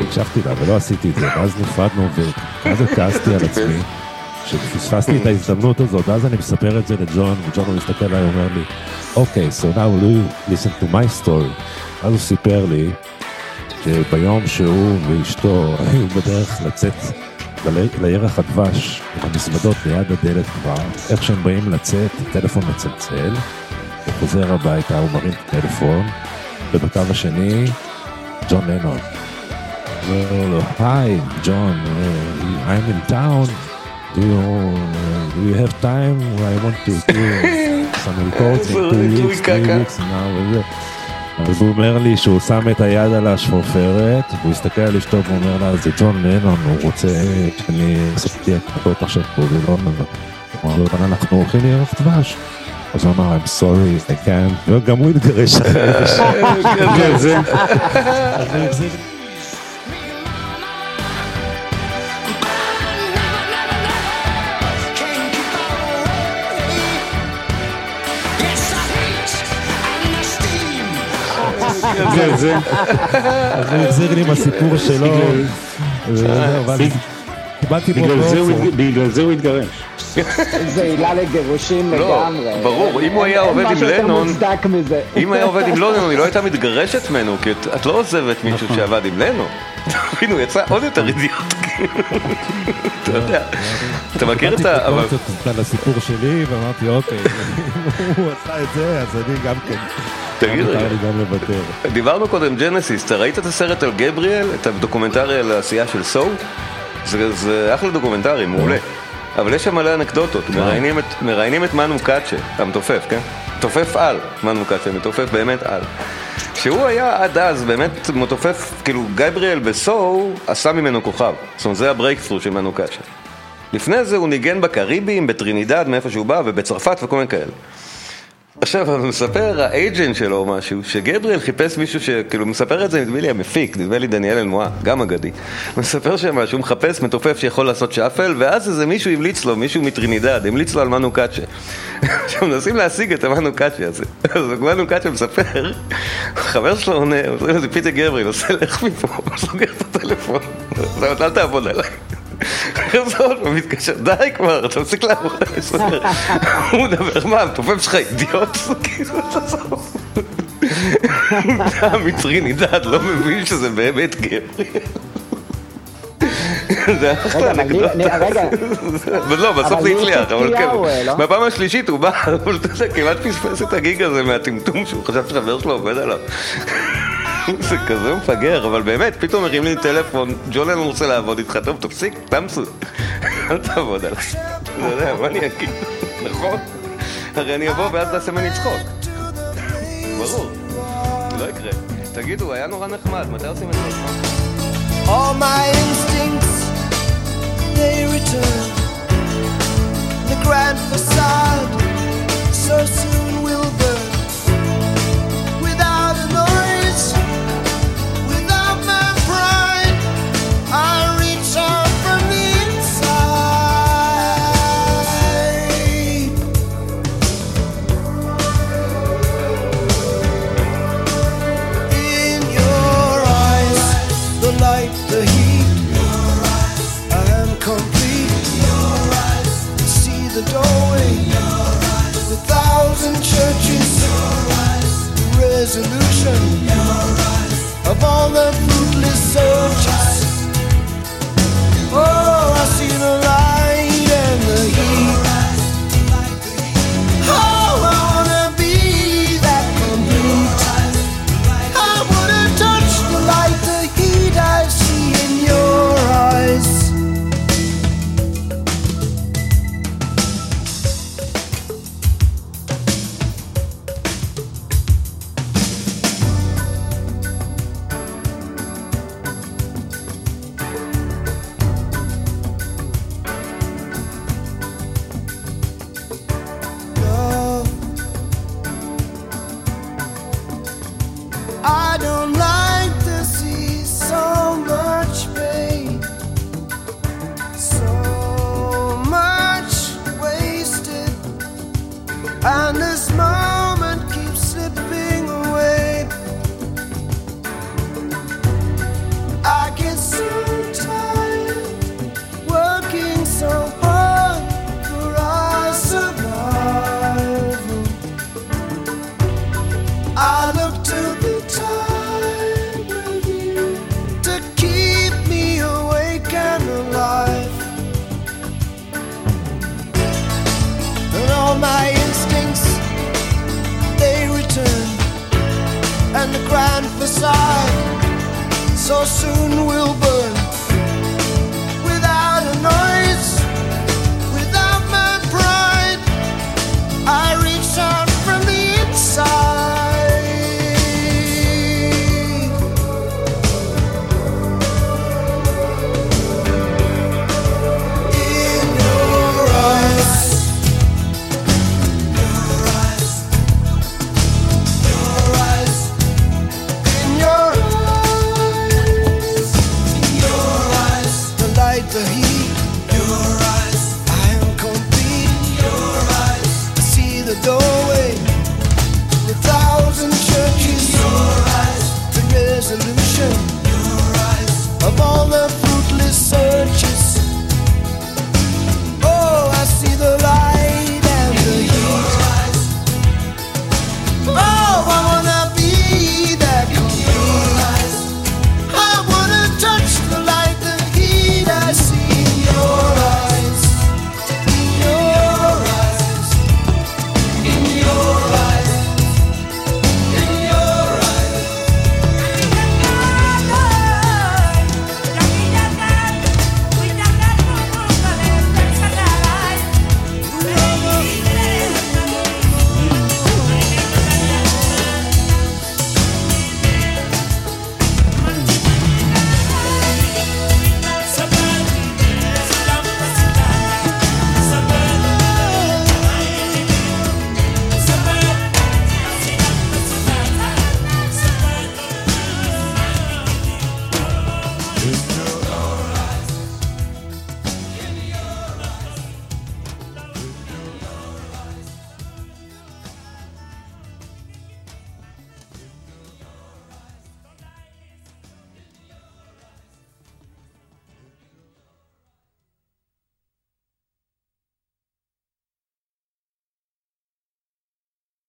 הקשבתי לה ולא עשיתי את זה, ואז נפרדנו, ואז כעסתי על עצמי. שפספסתי את ההזדמנות הזאת, ואז אני מספר את זה לג'ון, וג'ון מסתכל עליי ואומר לי, אוקיי, so now you listen to my story. אז הוא סיפר לי שביום שהוא ואשתו היו בדרך לצאת לירח הדבש, עם המזוודות ליד הדלת כבר, איך שהם באים לצאת, הטלפון מצלצל, הוא חוזר הביתה, הוא מרים את הטלפון, ובקו השני, ג'ון לנון. היי, ג'ון, uh, I'm in town. Do you, uh, do you have time? I want to do some reports in two weeks, three weeks now. וזה. אז הוא אומר לי שהוא שם את היד על השפופרת, והוא הסתכל על אשתו ואומר לה, זה ג'ון לנון, הוא רוצה שאני אעשה הקלטות עכשיו פה בלונדון. הוא אמר לו, אבל אנחנו הולכים לירח דבש. אז הוא אמר, I'm sorry, I can't, וגם הוא התגרש אחרי שעה. בגלל זה. אז הוא החזיר לי עם הסיפור שלו. קיבלתי פה בגלל זה הוא- באופן. בגלל זה הוא התגרש. זה עילה לגירושים לא, לגמרי. ברור, אם הוא היה עובד עם לנון-. אם היה עובד עם לונון, היא לא הייתה מתגרשת ממנו, כי את- את לא עוזבת מישהו שעבד עם לנון. תבין, הוא יצא עוד יותר אידיוט. אתה יודע, אתה מכיר את ה... אבל- קיבלתי על הסיפור שלי, ואמרתי, אוקיי, אם הוא עשה את זה, אז אני גם כן. תגיד רגע. דיברנו קודם ג'נסיס, אתה ראית את הסרט על גבריאל? את הדוקומנטרי על העשייה של סול? זה, אחלה דוקומנטרי, מעולה. אבל יש שם מלא אנקדוטות, מראיינים את, מראיינים את מנו קאצ'ה, המתופף, כן? מתופף על, מנו קאצ'ה, מתופף באמת על. שהוא היה עד אז באמת מתופף, כאילו גבריאל ב- So עשה ממנו כוכב. זאת אומרת, זה ה breakthrough של מנו. לפני זה הוא ניגן בקריבים, בטרינידד, מאיפה שהוא בא, ובצרפת וכל מיני כאלה. עכשיו, מספר ה agent שלו משהו, שגבריאל חיפש מישהו שכאילו, מספר את זה, נדמה לי המפיק, נדמה לי דניאל לנואה, גם אגדי. מספר שם שהוא מחפש מתופף שיכול לעשות shuffle, ואז איזה מישהו המליץ לו, מישהו מטרינידד, המליץ לו על מנו קאצ'ה. עכשיו, מנסים להשיג את המנו קאצ'ה הזה. אז מנו קאצ'ה מספר, חבר שלו עונה, הוא אומר לזה פיטר גבריאל, עושה לך מפה, סוגר את הטלפון, אל תעבוד עליי. חזור, הוא מתקשר, די כבר, לעבוד עליי, סופר. הוא מדבר, מה, המתופף שלך אידיוט? כאילו, תעזוב. אתה מטרינידד, לא מבין שזה באמת גבריאל. זה אחלה אבל לי- אנקדוטה. רגע, לא, בסוף זה לי הצליח, אבל כן. הוא, לא? בפעם השלישית הוא בא, אבל אתה יודע, כמעט פספס את הגיג הזה מהטמטום שהוא חשב שחבר שלו עובד עליו. זה כזה מפגר, אבל באמת, פתאום מרים לי טלפון, ג'ון אלון רוצה לעבוד איתך, טוב, תפסיק, תמסו, אל תעבוד עליי. אתה יודע, מה אני אגיד? נכון? הרי אני אבוא ואז תעשה ממני צחוק. ברור, לא יקרה. תגידו, היה נורא נחמד, מתי עושים את זה? So soon will